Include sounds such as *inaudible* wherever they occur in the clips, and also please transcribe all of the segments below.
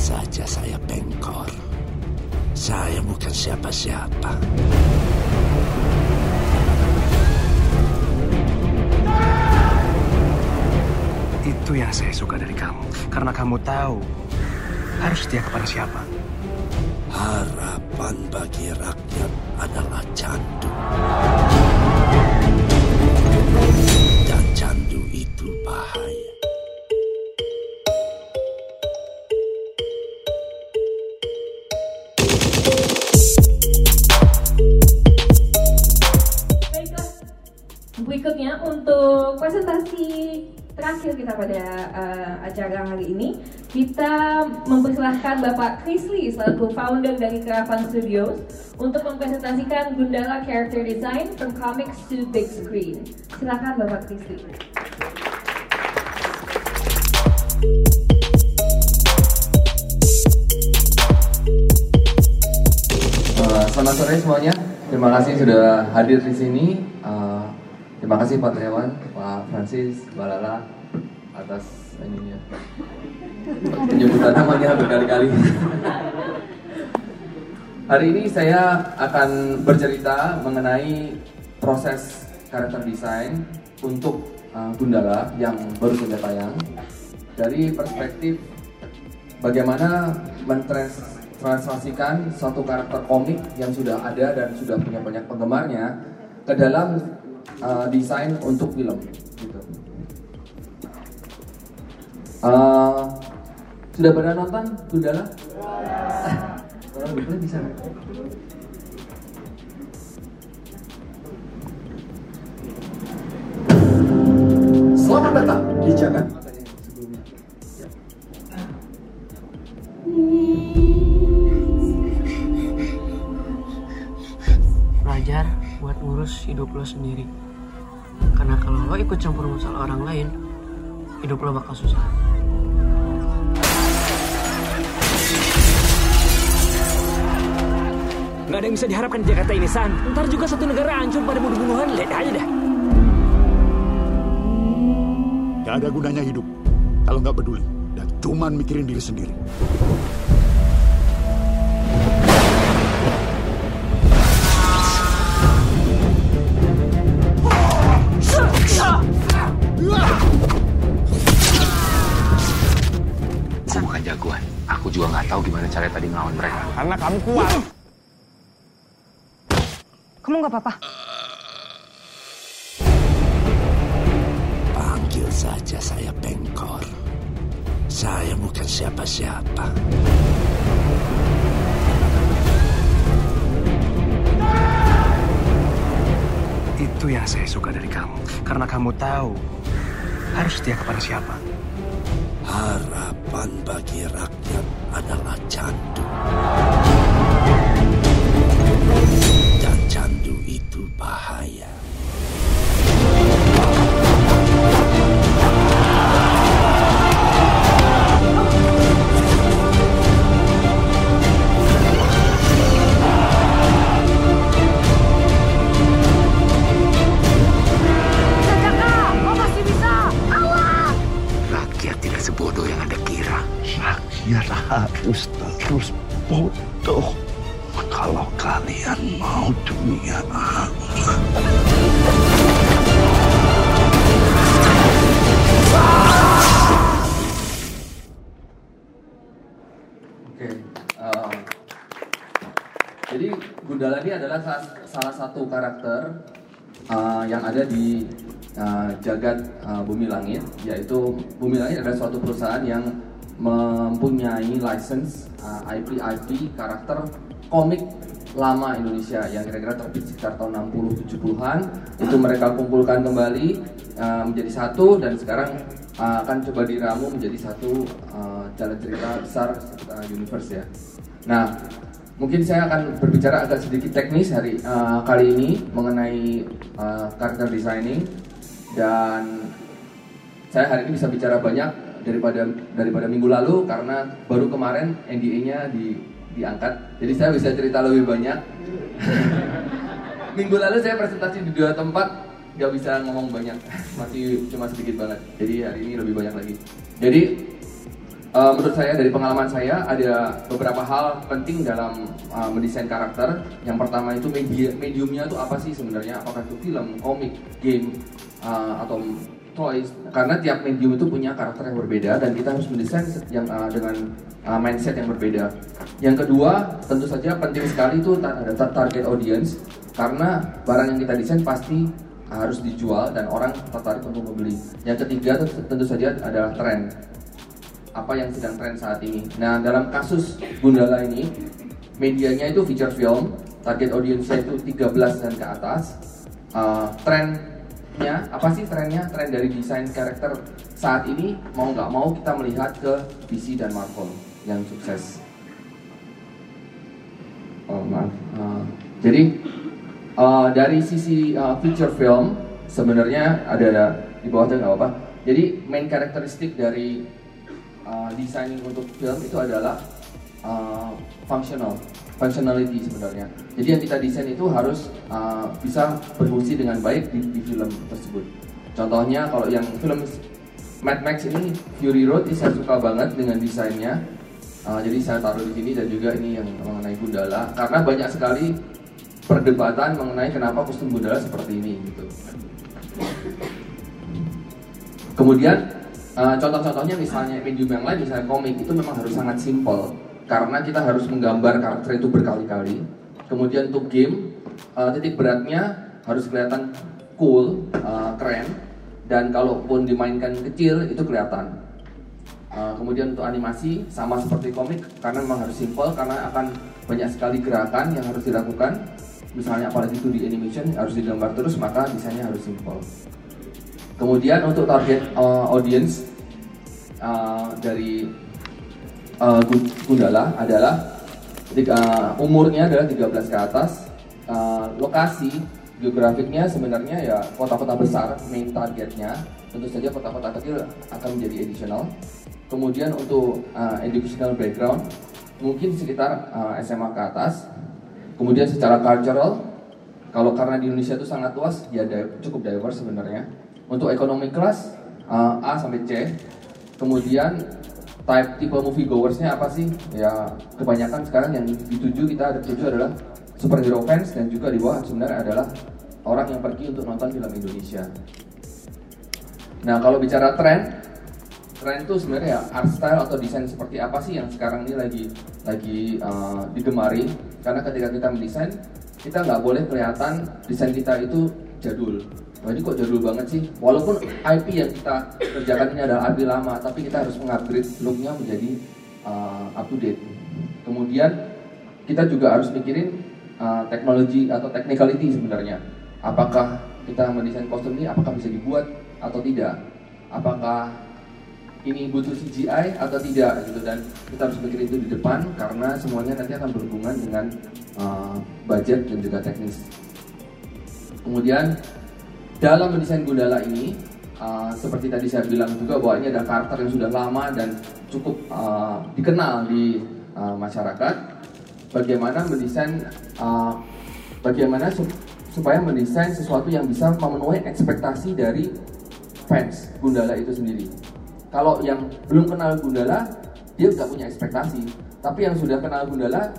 saja saya pengkor. Saya bukan siapa-siapa. Itu yang saya suka dari kamu. Karena kamu tahu harus setia kepada siapa. Harapan bagi rakyat adalah candu. Dan candu itu bahaya. Acara hari ini kita mempersilahkan Bapak Chris Lee selaku founder dari Keravan Studios untuk mempresentasikan Gundala Character Design from Comics to Big Screen. Silakan Bapak Chris Lee. Uh, selamat sore semuanya. Terima kasih sudah hadir di sini. Uh, terima kasih Pak Triawan, Pak Francis, Mbak Lala atas ininya. Penyebutan namanya berkali-kali. Hari ini saya akan bercerita mengenai proses karakter desain untuk uh, Gundala yang baru saja tayang dari perspektif bagaimana mentransformasikan suatu karakter komik yang sudah ada dan sudah punya banyak penggemarnya ke dalam uh, desain untuk film. Uh, sudah pernah nonton Gundala? Kalau betul bisa? Selamat datang di Jakarta. belajar buat ngurus hidup lo sendiri karena kalau lo ikut campur masalah orang lain hidup lo bakal susah Gak ada yang bisa diharapkan di Jakarta ini, San. Ntar juga satu negara hancur pada bunuh-bunuhan. Lihat aja dah. Gak ada gunanya hidup kalau nggak peduli dan cuman mikirin diri sendiri. Karena kamu kuat. Kamu nggak apa-apa? Panggil saja saya pengkor. Saya bukan siapa-siapa. Itu yang saya suka dari kamu. Karena kamu tahu harus setia kepada siapa. Harapan bagi rakyat adalah candu. Dan candu itu bahaya. Rakyat harus terus bodoh. Kalau kalian mau dunia. Oke. uh, jadi Gundala ini adalah salah, salah satu karakter uh, yang ada di uh, jagat uh, Bumi Langit, yaitu Bumi Langit adalah suatu perusahaan yang mempunyai license uh, IP-IP karakter komik lama Indonesia yang kira-kira terbit sekitar tahun 60-70-an itu mereka kumpulkan kembali uh, menjadi satu dan sekarang uh, akan coba diramu menjadi satu uh, jalan cerita besar uh, universe ya. Nah, mungkin saya akan berbicara agak sedikit teknis hari uh, kali ini mengenai uh, karakter designing dan saya hari ini bisa bicara banyak daripada daripada minggu lalu karena baru kemarin NDA-nya di diangkat. Jadi saya bisa cerita lebih banyak. *laughs* minggu lalu saya presentasi di dua tempat nggak bisa ngomong banyak, *laughs* masih cuma sedikit banget. Jadi hari ini lebih banyak lagi. Jadi uh, menurut saya dari pengalaman saya ada beberapa hal penting dalam uh, mendesain karakter. Yang pertama itu media mediumnya itu apa sih sebenarnya? Apakah itu film, komik, game, uh, atau toys? Karena tiap medium itu punya karakter yang berbeda dan kita harus mendesain yang uh, dengan uh, mindset yang berbeda. Yang kedua, tentu saja penting sekali itu ada target audience karena barang yang kita desain pasti harus dijual dan orang tertarik untuk membeli. Yang ketiga tentu saja adalah tren apa yang sedang tren saat ini. Nah, dalam kasus Gundala ini, medianya itu feature film, target audiensnya itu 13 dan ke atas. Uh, trennya, apa sih trennya? Tren dari desain karakter saat ini, mau nggak mau kita melihat ke DC dan Marvel yang sukses. Oh, maaf. Uh, jadi, uh, dari sisi uh, feature film, sebenarnya ada, ada di bawahnya nggak apa-apa. Jadi, main karakteristik dari uh, designing untuk film itu adalah uh, functional, functionality sebenarnya. Jadi yang kita desain itu harus uh, bisa berfungsi dengan baik di, di film tersebut. Contohnya kalau yang film Mad Max ini Fury Road ini saya suka banget dengan desainnya. Uh, jadi saya taruh di sini dan juga ini yang mengenai Gundala karena banyak sekali perdebatan mengenai kenapa kostum Gundala seperti ini gitu. Kemudian Uh, contoh-contohnya misalnya medium yang lain, misalnya komik itu memang harus sangat simpel karena kita harus menggambar karakter itu berkali-kali. Kemudian untuk game, uh, titik beratnya harus kelihatan cool, uh, keren, dan kalaupun dimainkan kecil itu kelihatan. Uh, kemudian untuk animasi sama seperti komik karena memang harus simpel karena akan banyak sekali gerakan yang harus dilakukan. Misalnya apalagi itu di animation harus digambar terus maka desainnya harus simpel. Kemudian untuk target uh, audience uh, dari uh, Gundala adalah uh, umurnya adalah 13 ke atas. Uh, lokasi geografiknya sebenarnya ya kota-kota besar main targetnya. Tentu saja kota-kota kecil akan menjadi additional. Kemudian untuk uh, educational background mungkin sekitar uh, SMA ke atas. Kemudian secara cultural kalau karena di Indonesia itu sangat luas ya cukup diverse sebenarnya untuk ekonomi kelas uh, A sampai C. Kemudian type tipe movie goersnya apa sih? Ya kebanyakan sekarang yang dituju kita ada tuju adalah superhero fans dan juga di bawah sebenarnya adalah orang yang pergi untuk nonton film Indonesia. Nah kalau bicara tren, tren itu sebenarnya ya art style atau desain seperti apa sih yang sekarang ini lagi lagi uh, digemari? Karena ketika kita mendesain, kita nggak boleh kelihatan desain kita itu jadul Wah ini kok jadul banget sih. Walaupun IP yang kita kerjakan ini adalah IP lama, tapi kita harus mengupgrade looknya menjadi uh, up to date. Kemudian kita juga harus mikirin uh, teknologi atau technicality sebenarnya. Apakah kita mendesain kostum ini apakah bisa dibuat atau tidak? Apakah ini butuh CGI atau tidak gitu dan kita harus mikirin itu di depan karena semuanya nanti akan berhubungan dengan uh, budget dan juga teknis. Kemudian dalam mendesain Gundala ini, uh, seperti tadi saya bilang juga bahwa ini ada karakter yang sudah lama dan cukup uh, dikenal di uh, masyarakat. Bagaimana mendesain, uh, bagaimana supaya mendesain sesuatu yang bisa memenuhi ekspektasi dari fans Gundala itu sendiri. Kalau yang belum kenal Gundala, dia nggak punya ekspektasi. Tapi yang sudah kenal Gundala,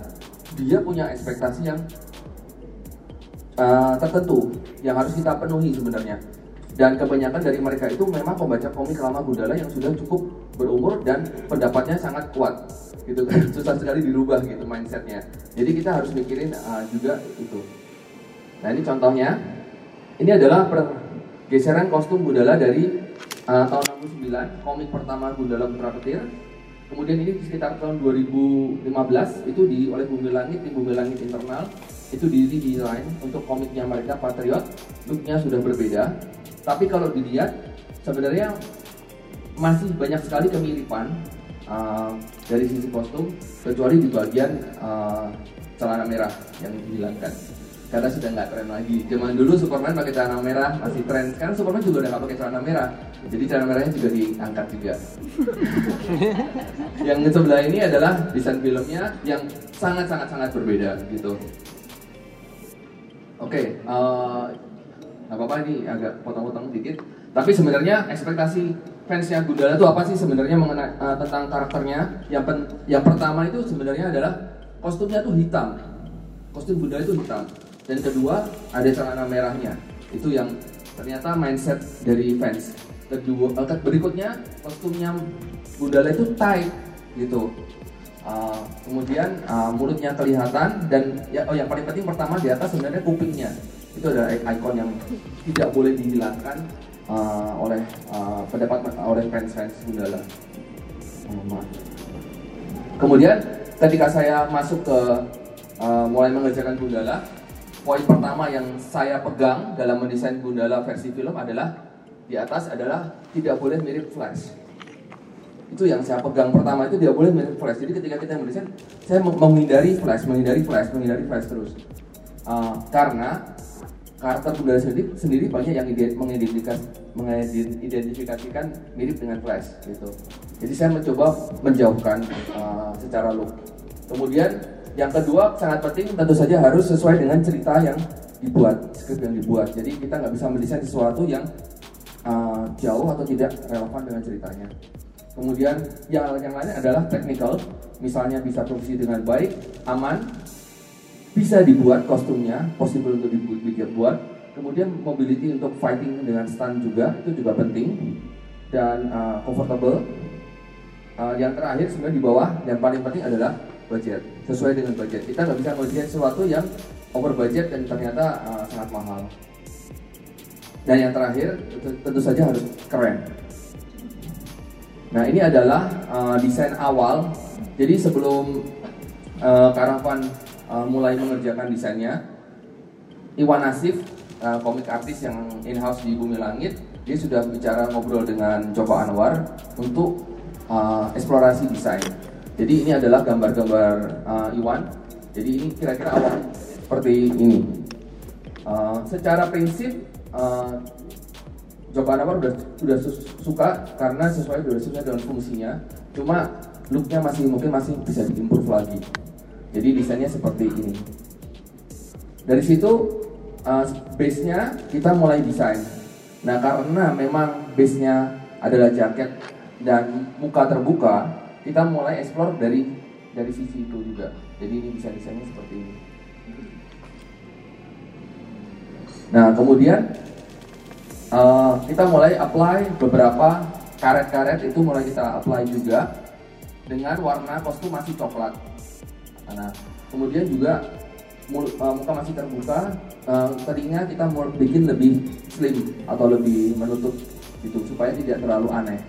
dia punya ekspektasi yang uh, tertentu yang harus kita penuhi sebenarnya. Dan kebanyakan dari mereka itu memang pembaca komik lama Gundala yang sudah cukup berumur dan pendapatnya sangat kuat gitu kan. *laughs* Susah sekali dirubah gitu mindsetnya. Jadi kita harus mikirin uh, juga itu. Nah ini contohnya. Ini adalah pergeseran kostum Gundala dari uh, tahun 69 komik pertama Gundala Putra Petir. Kemudian ini di sekitar tahun 2015 itu di oleh Bumi Langit di Bumi Langit Internal itu di desain untuk komiknya mereka Patriot looknya sudah berbeda. Tapi kalau dilihat sebenarnya masih banyak sekali kemiripan uh, dari sisi kostum kecuali di bagian uh, celana merah yang dihilangkan. Karena sudah nggak tren lagi. Zaman dulu Superman pakai celana merah masih tren sekarang Superman juga udah nggak pakai celana merah. Jadi celana merahnya juga diangkat juga. *laughs* Yang sebelah ini adalah desain filmnya yang sangat sangat sangat berbeda gitu Oke, okay, uh, eh, apa-apa ini agak potong-potong sedikit. Tapi sebenarnya ekspektasi fansnya Gundala itu apa sih sebenarnya mengenai uh, tentang karakternya? Yang pen, yang pertama itu sebenarnya adalah kostumnya tuh hitam. Kostum Gundala itu hitam. Dan kedua ada celana merahnya. Itu yang ternyata mindset dari fans. Kedua uh, berikutnya kostumnya Gundala itu tight gitu. Uh, kemudian uh, mulutnya kelihatan dan ya, oh yang paling penting pertama di atas sebenarnya kupingnya itu adalah ikon yang tidak boleh dihilangkan uh, oleh uh, pendapat oleh fans-fans Gundala. Oh, Kemudian ketika saya masuk ke uh, mulai mengerjakan Gundala, poin pertama yang saya pegang dalam mendesain Gundala versi film adalah di atas adalah tidak boleh mirip Flash. Itu yang saya pegang pertama itu tidak boleh mirip Flash. Jadi ketika kita mendesain, saya menghindari Flash, menghindari Flash, menghindari Flash terus. Uh, karena karakter budaya sendiri, sendiri banyak yang mengidentifikasikan mirip dengan Flash gitu. Jadi saya mencoba menjauhkan uh, secara look. Kemudian yang kedua sangat penting tentu saja harus sesuai dengan cerita yang dibuat, skrip yang dibuat. Jadi kita nggak bisa mendesain sesuatu yang uh, jauh atau tidak relevan dengan ceritanya. Kemudian yang yang lainnya adalah technical, misalnya bisa produksi dengan baik, aman, bisa dibuat kostumnya, possible untuk dibuat. Kemudian mobility untuk fighting dengan stun juga itu juga penting dan uh, comfortable. Uh, yang terakhir sebenarnya di bawah yang paling penting adalah budget sesuai dengan budget. Kita nggak bisa ngerjain sesuatu yang over budget dan ternyata uh, sangat mahal. Dan yang terakhir tentu saja harus keren. Nah ini adalah uh, desain awal. Jadi sebelum uh, karavan uh, mulai mengerjakan desainnya. Iwan Nasif, uh, komik artis yang in-house di Bumi Langit, dia sudah bicara ngobrol dengan Joko Anwar untuk uh, eksplorasi desain. Jadi ini adalah gambar-gambar uh, Iwan. Jadi ini kira-kira awal seperti ini. Uh, secara prinsip uh, Joko Anwar sudah sudah suka karena sesuai durasinya dengan fungsinya. Cuma looknya masih mungkin masih bisa diimprove lagi. Jadi desainnya seperti ini. Dari situ uh, base-nya kita mulai desain. Nah karena memang base-nya adalah jaket dan muka terbuka, kita mulai explore dari dari sisi itu juga. Jadi ini desain desainnya seperti ini. Nah kemudian uh, kita mulai apply beberapa karet-karet itu mulai kita apply juga dengan warna kostum masih coklat. Nah, kemudian juga uh, muka masih terbuka, uh, kita mau bikin lebih slim atau lebih menutup gitu supaya tidak terlalu aneh.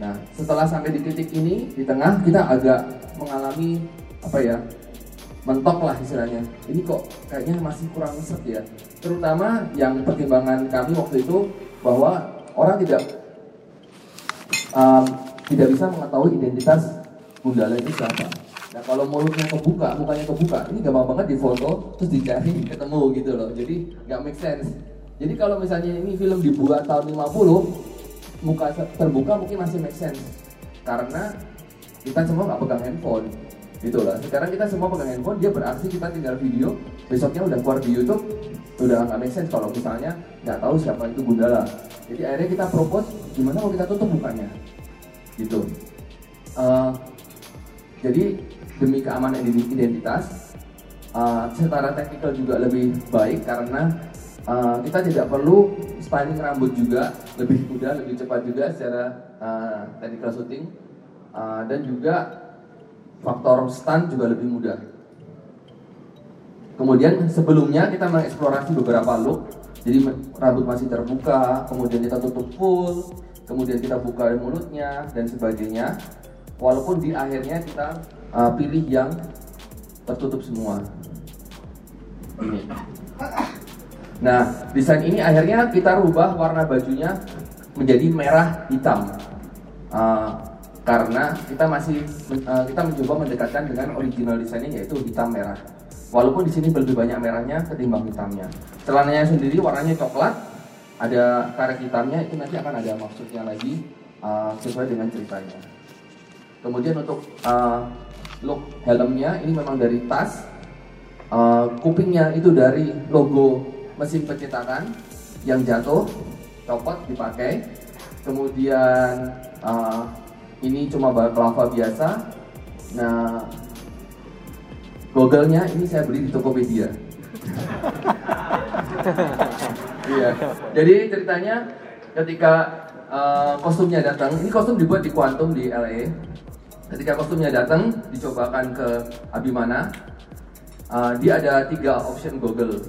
Nah, setelah sampai di titik ini di tengah kita agak mengalami apa ya mentok lah istilahnya. Ini kok kayaknya masih kurang set ya. Terutama yang pertimbangan kami waktu itu bahwa orang tidak um, tidak bisa mengetahui identitas Gundala itu siapa. Nah kalau mulutnya kebuka, mukanya kebuka, ini gampang banget di foto terus dicari *laughs* ketemu gitu loh. Jadi nggak make sense. Jadi kalau misalnya ini film dibuat tahun 50, muka terbuka mungkin masih make sense. Karena kita semua nggak pegang handphone gitu lah. Sekarang kita semua pegang handphone, dia berarti kita tinggal video, besoknya udah keluar di YouTube, udah nggak make sense kalau misalnya nggak tahu siapa itu Gundala. Jadi akhirnya kita propose gimana kalau kita tutup mukanya, gitu. Uh, jadi demi keamanan identitas. Uh, secara teknikal juga lebih baik karena uh, kita tidak perlu styling rambut juga lebih mudah, lebih cepat juga secara uh, technical shooting uh, dan juga faktor stand juga lebih mudah. Kemudian sebelumnya kita mengeksplorasi beberapa look, jadi rambut masih terbuka, kemudian kita tutup full, kemudian kita buka mulutnya dan sebagainya. Walaupun di akhirnya kita uh, pilih yang tertutup semua. Ini. Nah, desain ini akhirnya kita rubah warna bajunya menjadi merah hitam. Uh, karena kita masih uh, kita mencoba mendekatkan dengan original desainnya yaitu hitam merah. Walaupun di sini lebih banyak merahnya ketimbang hitamnya. Celananya sendiri warnanya coklat, ada karet hitamnya itu nanti akan ada maksudnya lagi uh, sesuai dengan ceritanya. Kemudian untuk uh, look helmnya ini memang dari tas uh, kupingnya itu dari logo mesin pencetakan yang jatuh copot dipakai kemudian uh, ini cuma balklava biasa. Nah, Google-nya ini saya beli di Tokopedia. Iya. Jadi ceritanya ketika uh, kostumnya datang, ini kostum dibuat di Quantum di LA. Ketika kostumnya datang, dicobakan ke Abimana. Uh, dia ada tiga option Google,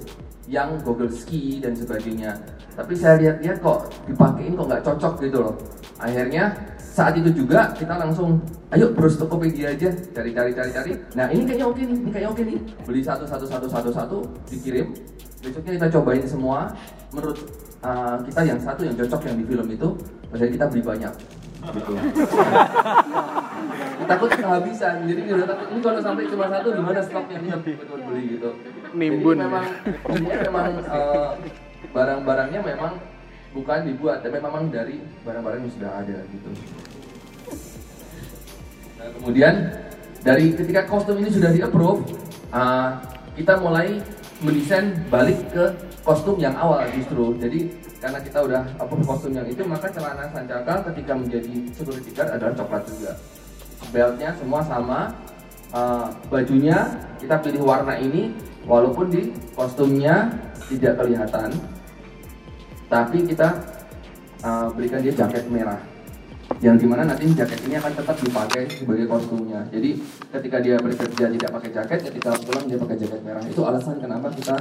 yang Google Ski dan sebagainya. Tapi saya lihat-lihat kok dipakein kok nggak cocok gitu loh. Akhirnya saat itu juga kita langsung ayo terus Tokopedia aja cari cari cari cari. Nah ini kayaknya oke nih ini kayaknya oke nih. Beli satu satu satu satu satu dikirim. Besoknya kita cobain semua. Menurut uh, kita yang satu yang cocok yang di film itu jadi kita beli banyak. Gitu. *laughs* Takut kehabisan jadi udah takut. Ini kalau sampai cuma satu gimana stoknya? Ini betul beli gitu. Nimbun jadi memang memang uh, barang-barangnya memang bukan dibuat tapi memang dari barang-barang yang sudah ada gitu. Nah, kemudian dari ketika kostum ini sudah di approve uh, kita mulai mendesain balik ke kostum yang awal justru. Jadi karena kita udah approve kostum yang itu maka celana sancaka ketika menjadi security guard adalah coklat juga. Beltnya semua sama uh, bajunya kita pilih warna ini walaupun di kostumnya tidak kelihatan tapi kita uh, berikan dia jaket merah. Yang di mana nanti jaket ini akan tetap dipakai sebagai kostumnya. Jadi ketika dia bekerja tidak pakai jaket ketika pulang dia pakai jaket merah. Itu alasan kenapa kita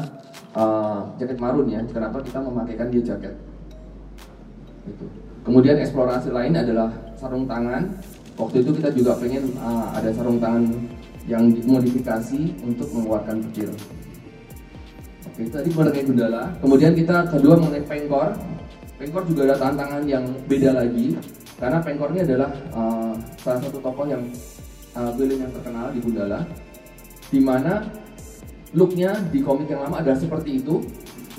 uh, jaket marun ya. Kenapa kita memakaikan dia jaket. Itu kemudian eksplorasi lain adalah sarung tangan. Waktu itu kita juga pengen uh, ada sarung tangan yang dimodifikasi untuk mengeluarkan petir Oke, tadi mengenai Gundala. Kemudian kita kedua mengenai Pengkor. Pengkor juga ada tantangan yang beda lagi karena Pengkor ini adalah uh, salah satu tokoh yang uh, yang terkenal di Gundala. Di mana looknya di komik yang lama adalah seperti itu.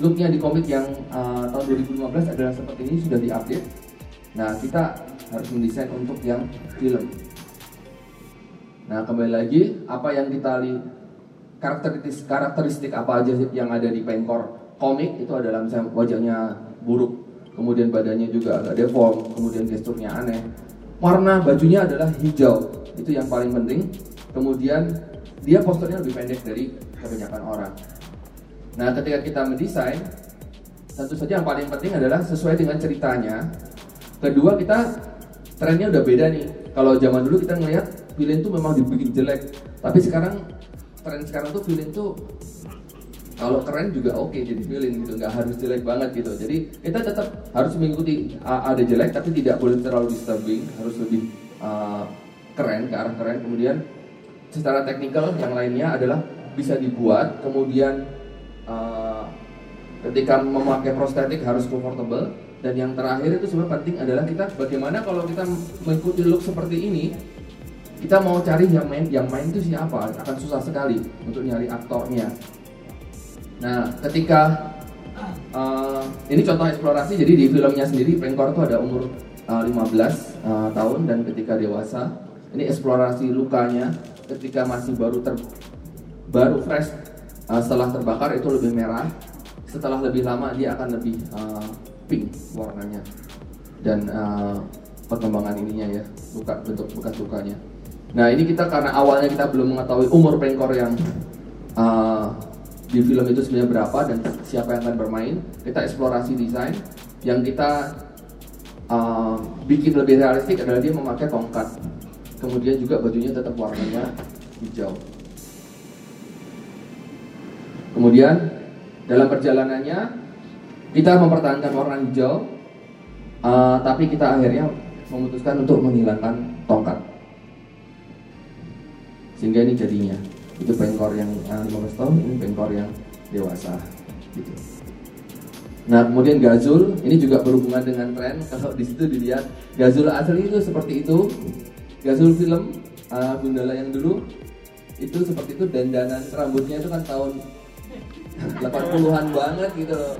Looknya di komik yang uh, tahun 2015 adalah seperti ini sudah diupdate. Nah kita harus mendesain untuk yang film. Nah kembali lagi apa yang kita lihat karakteristik karakteristik apa aja yang ada di Pengkor komik itu adalah misalnya wajahnya buruk, kemudian badannya juga agak deform, kemudian gesturnya aneh. Warna bajunya adalah hijau, itu yang paling penting. Kemudian dia posturnya lebih pendek dari kebanyakan orang. Nah, ketika kita mendesain, tentu saja yang paling penting adalah sesuai dengan ceritanya. Kedua, kita trennya udah beda nih. Kalau zaman dulu kita ngelihat villain tuh memang dibikin jelek, tapi sekarang tren sekarang tuh villain tuh kalau keren juga oke okay, jadi villain gitu nggak harus jelek banget gitu. Jadi kita tetap harus mengikuti ada jelek tapi tidak boleh terlalu disturbing harus lebih uh, keren ke arah keren. Kemudian secara teknikal yang lainnya adalah bisa dibuat kemudian uh, ketika memakai prostetik harus comfortable. Dan yang terakhir itu sebenarnya penting adalah kita bagaimana kalau kita mengikuti look seperti ini kita mau cari yang main yang main itu siapa? Akan susah sekali untuk nyari aktornya. Nah ketika uh, ini contoh eksplorasi. Jadi di filmnya sendiri Pengkor itu ada umur uh, 15 uh, tahun. Dan ketika dewasa ini eksplorasi lukanya. Ketika masih baru ter baru fresh uh, setelah terbakar itu lebih merah. Setelah lebih lama dia akan lebih uh, pink warnanya. Dan uh, perkembangan ininya ya luka bentuk bekas lukanya Nah ini kita karena awalnya kita belum mengetahui umur pengkor yang uh, di film itu sebenarnya berapa dan siapa yang akan bermain. Kita eksplorasi desain yang kita uh, bikin lebih realistik adalah dia memakai tongkat. Kemudian juga bajunya tetap warnanya hijau. Kemudian dalam perjalanannya kita mempertahankan warna hijau, uh, tapi kita akhirnya memutuskan untuk menghilangkan tongkat sehingga ini jadinya itu pengkor yang 15 tahun ini pengkor yang dewasa gitu. Nah kemudian gazul ini juga berhubungan dengan tren *laughs* kalau di situ dilihat. Gazul asli itu seperti itu. Gazul film uh, Gundala yang dulu itu seperti itu. Dandanan rambutnya itu kan tahun 80-an banget gitu loh.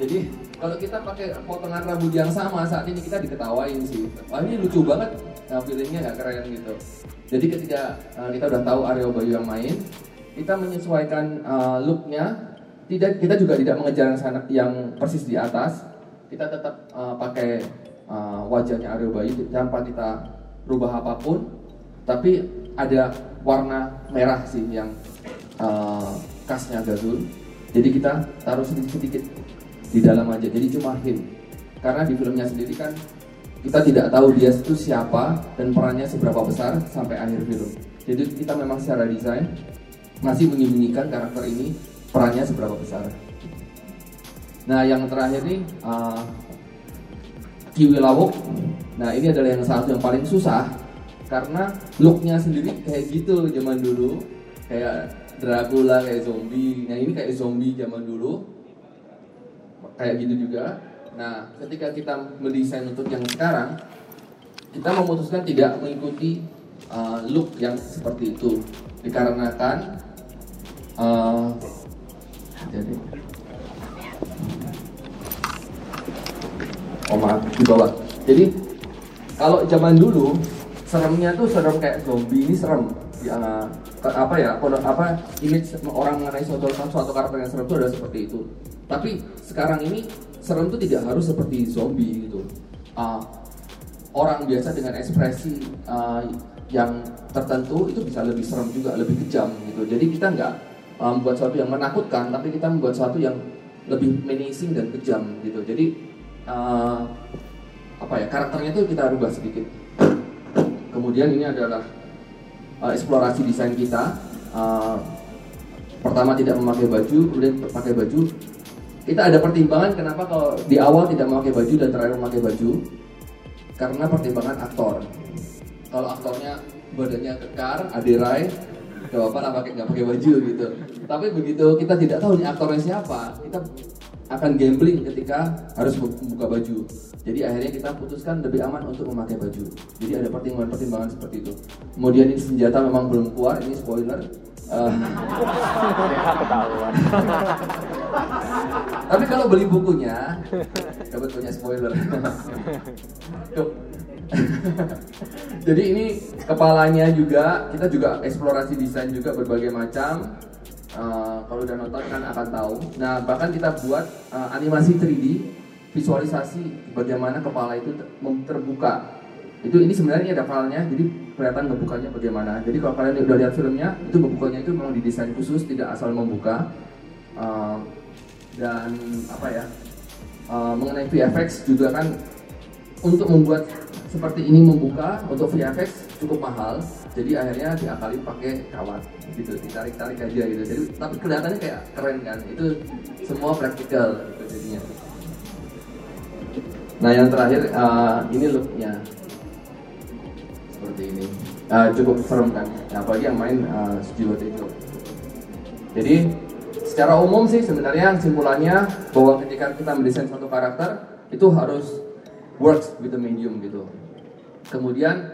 Jadi kalau kita pakai potongan rambut yang sama saat ini kita diketawain sih. Wah ini lucu banget, nah, nggak keren gitu. Jadi ketika uh, kita udah tahu Aryo Bayu yang main, kita menyesuaikan uh, looknya. Tidak, kita juga tidak mengejar yang, sana, yang persis di atas. Kita tetap uh, pakai uh, wajahnya Aryo Bayu tanpa kita rubah apa pun, tapi ada warna merah sih yang uh, khasnya Gazul. Jadi kita taruh sedikit-sedikit di dalam aja. Jadi cuma him. Karena di filmnya sendiri kan kita tidak tahu dia itu siapa dan perannya seberapa besar sampai akhir film. Jadi kita memang secara desain masih menyembunyikan karakter ini perannya seberapa besar. Nah yang terakhir nih uh, Kiwi Lawok. Nah ini adalah yang satu yang paling susah karena looknya sendiri kayak gitu zaman dulu kayak Dracula kayak zombie. Nah ini kayak zombie zaman dulu. Kayak gitu juga. Nah, ketika kita mendesain untuk yang sekarang, kita memutuskan tidak mengikuti uh, look yang seperti itu, dikarenakan uh, jadi oh maaf di bawah. Jadi kalau zaman dulu seremnya tuh serem kayak zombie. Ini serem ya, apa ya apa image orang mengenai suatu suatu karakter yang serem itu adalah seperti itu. Tapi sekarang ini serem itu tidak harus seperti zombie gitu. Uh, orang biasa dengan ekspresi uh, yang tertentu itu bisa lebih serem juga, lebih kejam gitu. Jadi kita nggak uh, membuat sesuatu yang menakutkan, tapi kita membuat sesuatu yang lebih menacing dan kejam gitu. Jadi uh, apa ya karakternya itu kita rubah sedikit. Kemudian ini adalah uh, eksplorasi desain kita. Uh, pertama tidak memakai baju, kemudian pakai baju, kita ada pertimbangan kenapa kalau di awal tidak memakai baju dan terakhir memakai baju? Karena pertimbangan aktor. Kalau aktornya badannya kekar adirai gak apa-apa lah pakai nggak pakai baju gitu. Tapi begitu kita tidak tahu nih aktornya siapa kita akan gambling ketika harus membuka baju. Jadi akhirnya kita putuskan lebih aman untuk memakai baju. Jadi ada pertimbangan-pertimbangan seperti itu. Kemudian ini senjata memang belum keluar ini spoiler. Uh, *laughs* Tapi kalau beli bukunya, dapat punya spoiler. *laughs* Jadi ini kepalanya juga, kita juga eksplorasi desain juga berbagai macam. Uh, kalau udah nonton kan akan tahu. Nah bahkan kita buat uh, animasi 3D, visualisasi bagaimana kepala itu terbuka. Itu ini sebenarnya ada filenya jadi kelihatan ngebukanya bagaimana. Jadi kalau kalian udah lihat filmnya itu ngebukanya itu memang didesain khusus tidak asal membuka. Uh, dan apa ya uh, mengenai VFX juga kan untuk membuat seperti ini membuka untuk VFX cukup mahal jadi akhirnya diakalin pakai kawat gitu ditarik tarik aja gitu. Jadi tapi kelihatannya kayak keren kan? Itu semua praktikal gitu jadinya. Nah yang terakhir uh, ini looknya. Seperti ini. Uh, cukup serem kan? Apalagi yang main uh, Sujiwo Tejo jadi secara umum sih sebenarnya simpulannya bahwa ketika kita mendesain suatu karakter itu harus works with the medium gitu. Kemudian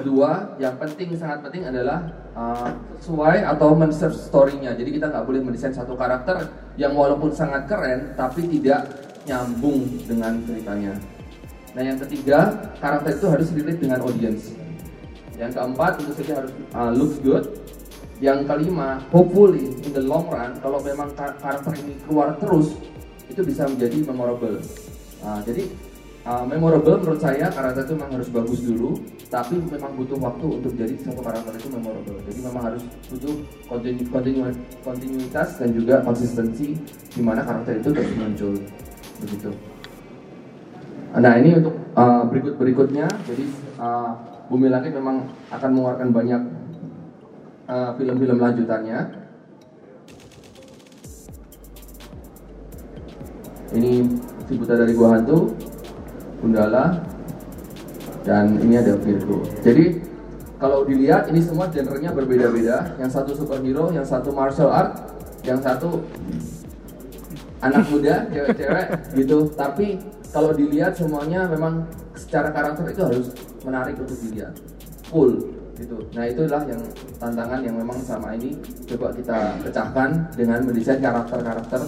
kedua yang penting sangat penting adalah uh, sesuai atau men-serve story-nya jadi kita nggak boleh mendesain satu karakter yang walaupun sangat keren tapi tidak nyambung dengan ceritanya Nah yang ketiga, karakter itu harus relate dengan audience. Yang keempat tentu saja harus uh, looks good. Yang kelima, hopefully in the long run kalau memang karakter ini keluar terus itu bisa menjadi memorable. Uh, jadi uh, memorable menurut saya karakter itu memang harus bagus dulu, tapi memang butuh waktu untuk jadi satu karakter itu memorable. Jadi memang harus butuh kontinu, kontinu, kontinuitas dan juga konsistensi di mana karakter itu terus muncul begitu. Nah ini untuk uh, berikut berikutnya, jadi uh, Bumi Langit memang akan mengeluarkan banyak film-film uh, lanjutannya. Ini si dari Gua Hantu, Gundala, dan ini ada Virgo. Jadi kalau dilihat ini semua genrenya berbeda-beda. Yang satu superhero, yang satu martial art, yang satu anak muda, *laughs* cewek-cewek gitu. Tapi kalau dilihat semuanya memang secara karakter itu harus menarik untuk dilihat full gitu. Nah itulah yang tantangan yang memang sama ini coba kita pecahkan dengan mendesain karakter-karakter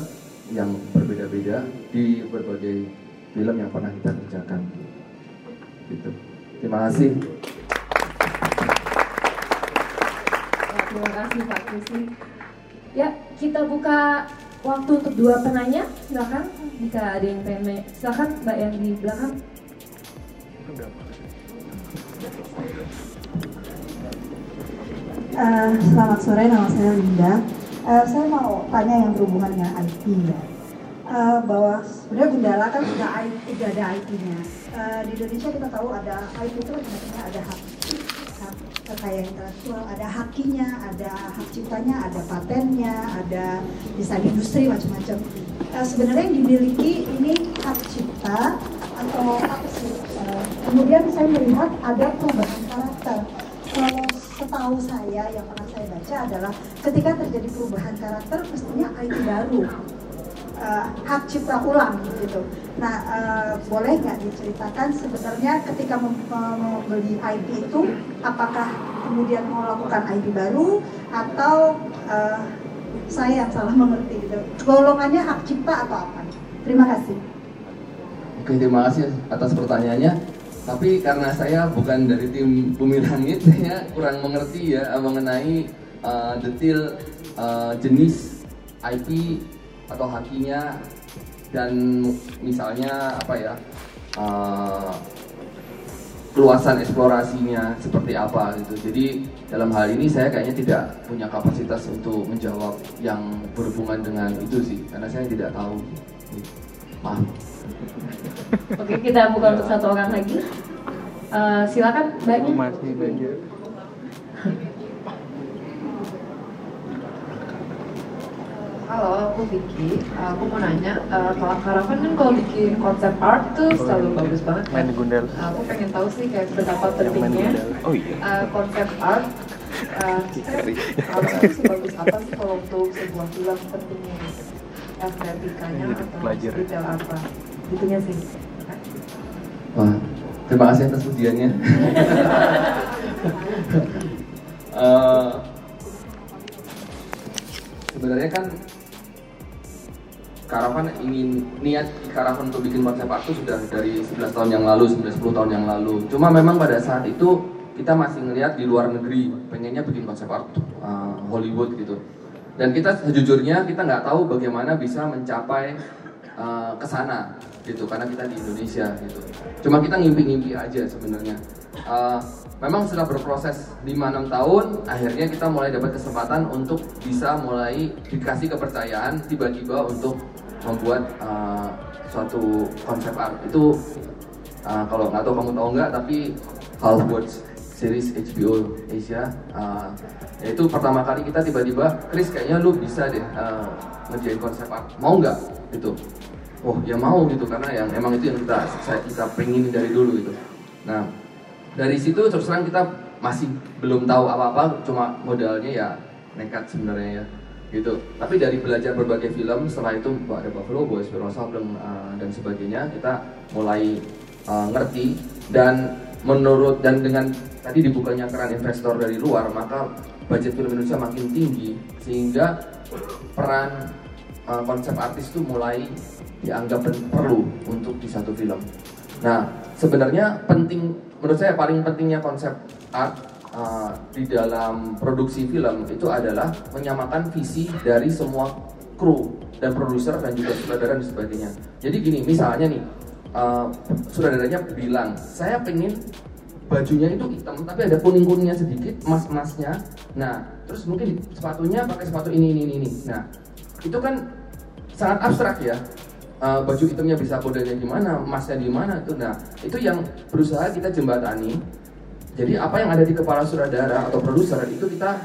yang berbeda-beda di berbagai film yang pernah kita kerjakan. Gitu. Terima kasih. terima kasih Pak Krisi. Ya, kita buka waktu untuk dua penanya. Silakan jika ada yang pengen, silakan Mbak yang di belakang. Uh, selamat sore, nama saya Linda. Uh, saya mau tanya yang berhubungan dengan IT ya. Uh, bahwa sebenarnya Gundala kan sudah IT, sudah ada IT-nya. Uh, di Indonesia kita tahu ada IT itu kan sebenarnya ada hak, hak kekayaan intelektual, ada hakinya, ada hak ciptanya, ada patennya, ada desain industri macam-macam. Uh, sebenarnya yang dimiliki ini hak cipta atau sih? Uh, kemudian saya melihat ada perubahan karakter. Kalau setahu saya yang pernah saya baca adalah ketika terjadi perubahan karakter mestinya IP baru uh, hak cipta ulang gitu. Nah, uh, boleh nggak diceritakan sebenarnya ketika mem membeli IP itu apakah kemudian mau lakukan IP baru atau uh, saya yang salah mengerti gitu. Golongannya hak cipta atau apa? Terima kasih. Oke, terima kasih atas pertanyaannya tapi karena saya bukan dari tim Bumi Langit, saya *laughs* kurang mengerti ya mengenai uh, detail uh, jenis IP atau hakinya dan misalnya apa ya uh, keluasan eksplorasinya seperti apa gitu. Jadi dalam hal ini saya kayaknya tidak punya kapasitas untuk menjawab yang berhubungan dengan itu sih, karena saya tidak tahu. Maaf. Oke, kita buka untuk satu orang lagi. Uh, silakan Mbaknya. Masih banyak. Halo, aku Vicky. Aku mau nanya, uh, kalau Karavan kan kalau bikin konsep art tuh selalu bagus banget kan? Main gundel. Uh, aku pengen tahu sih kayak betapa pentingnya Oh iya. uh, konsep art. Uh, sebagus apa sih kalau untuk sebuah film pentingnya estetikanya atau pelajar. detail apa? Itunya sih. Wah, terima kasih atas pujiannya. *laughs* Eh, sebenarnya kan Karavan ingin niat Karavan untuk bikin konsep art itu sudah dari 11 tahun yang lalu, 9 10 tahun yang lalu. Cuma memang pada saat itu kita masih ngelihat di luar negeri pengennya bikin konsep art uh, Hollywood gitu. Dan kita sejujurnya kita nggak tahu bagaimana bisa mencapai uh, ke gitu karena kita di Indonesia gitu. Cuma kita ngimpi-ngimpi aja sebenarnya. Uh, memang setelah berproses 5-6 tahun akhirnya kita mulai dapat kesempatan untuk bisa mulai dikasih kepercayaan tiba-tiba untuk membuat uh, suatu konsep art. Itu uh, kalau nggak tahu kamu tahu nggak tapi Half Words series HBO Asia uh, yaitu pertama kali kita tiba-tiba Chris kayaknya lu bisa deh uh, ngerjain konsep art. Mau nggak? Gitu. Oh ya mau gitu karena yang emang itu yang kita saya kita pengen dari dulu gitu. Nah dari situ terus terang kita masih belum tahu apa-apa cuma modalnya ya nekat sebenarnya ya gitu. Tapi dari belajar berbagai film setelah itu ada Buffalo Boys, Sableng uh, dan sebagainya kita mulai uh, ngerti. Dan menurut dan dengan tadi dibukanya keran investor dari luar maka budget film Indonesia makin tinggi. Sehingga peran uh, konsep artis itu mulai dianggap perlu untuk di satu film. Nah, sebenarnya penting menurut saya paling pentingnya konsep art uh, di dalam produksi film itu adalah menyamakan visi dari semua kru dan produser dan juga sutradara dan sebagainya. Jadi gini, misalnya nih uh, sutradaranya bilang, saya pengen bajunya itu hitam tapi ada kuning kuningnya sedikit, emas emasnya. Nah, terus mungkin sepatunya pakai sepatu ini ini ini. Nah, itu kan sangat abstrak ya uh, baju hitamnya bisa kodenya gimana, emasnya di mana itu. Nah, itu yang berusaha kita jembatani. Jadi apa yang ada di kepala sutradara atau produser itu kita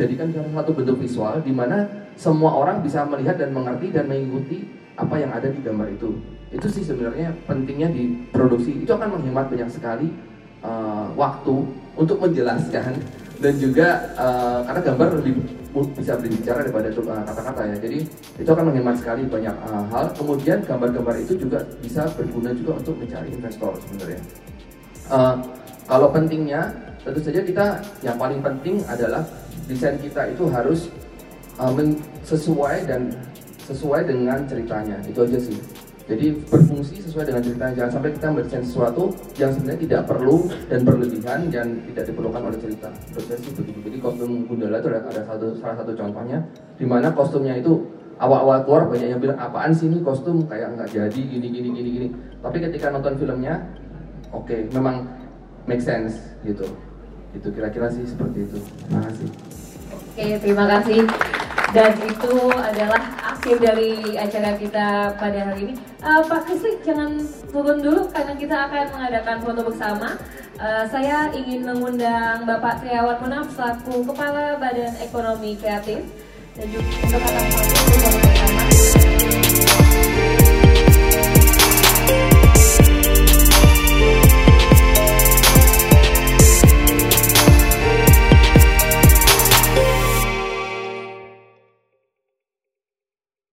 jadikan salah satu bentuk visual di mana semua orang bisa melihat dan mengerti dan mengikuti apa yang ada di gambar itu. Itu sih sebenarnya pentingnya di produksi. Itu akan menghemat banyak sekali uh, waktu untuk menjelaskan dan juga uh, karena gambar lebih bisa berbicara daripada kata-kata ya. Jadi itu akan menghemat sekali banyak uh, hal. Kemudian gambar-gambar itu juga bisa berguna juga untuk mencari investor sebenarnya. Uh, kalau pentingnya tentu saja kita yang paling penting adalah desain kita itu harus uh, sesuai dan sesuai dengan ceritanya. Itu aja sih. Jadi berfungsi sesuai dengan ceritanya. Jangan sampai kita mendesain sesuatu yang sebenarnya tidak perlu dan berlebihan dan tidak diperlukan oleh cerita. Saya sih begitu. Jadi kostum Gundala itu ada, ada satu salah satu contohnya di mana kostumnya itu awal-awal keluar banyak yang bilang apaan sih ini kostum kayak nggak jadi gini gini gini gini. Tapi ketika nonton filmnya, oke, okay, memang make sense gitu. Itu kira-kira sih seperti itu. Terima kasih. Oke, terima kasih. Dan itu adalah akhir dari acara kita pada hari ini. Eh, Pak Krisli, jangan turun dulu karena kita akan mengadakan foto bersama. Eh, saya ingin mengundang Bapak Triawan Munaf selaku Kepala Badan Ekonomi Kreatif dan juga untuk foto bersama.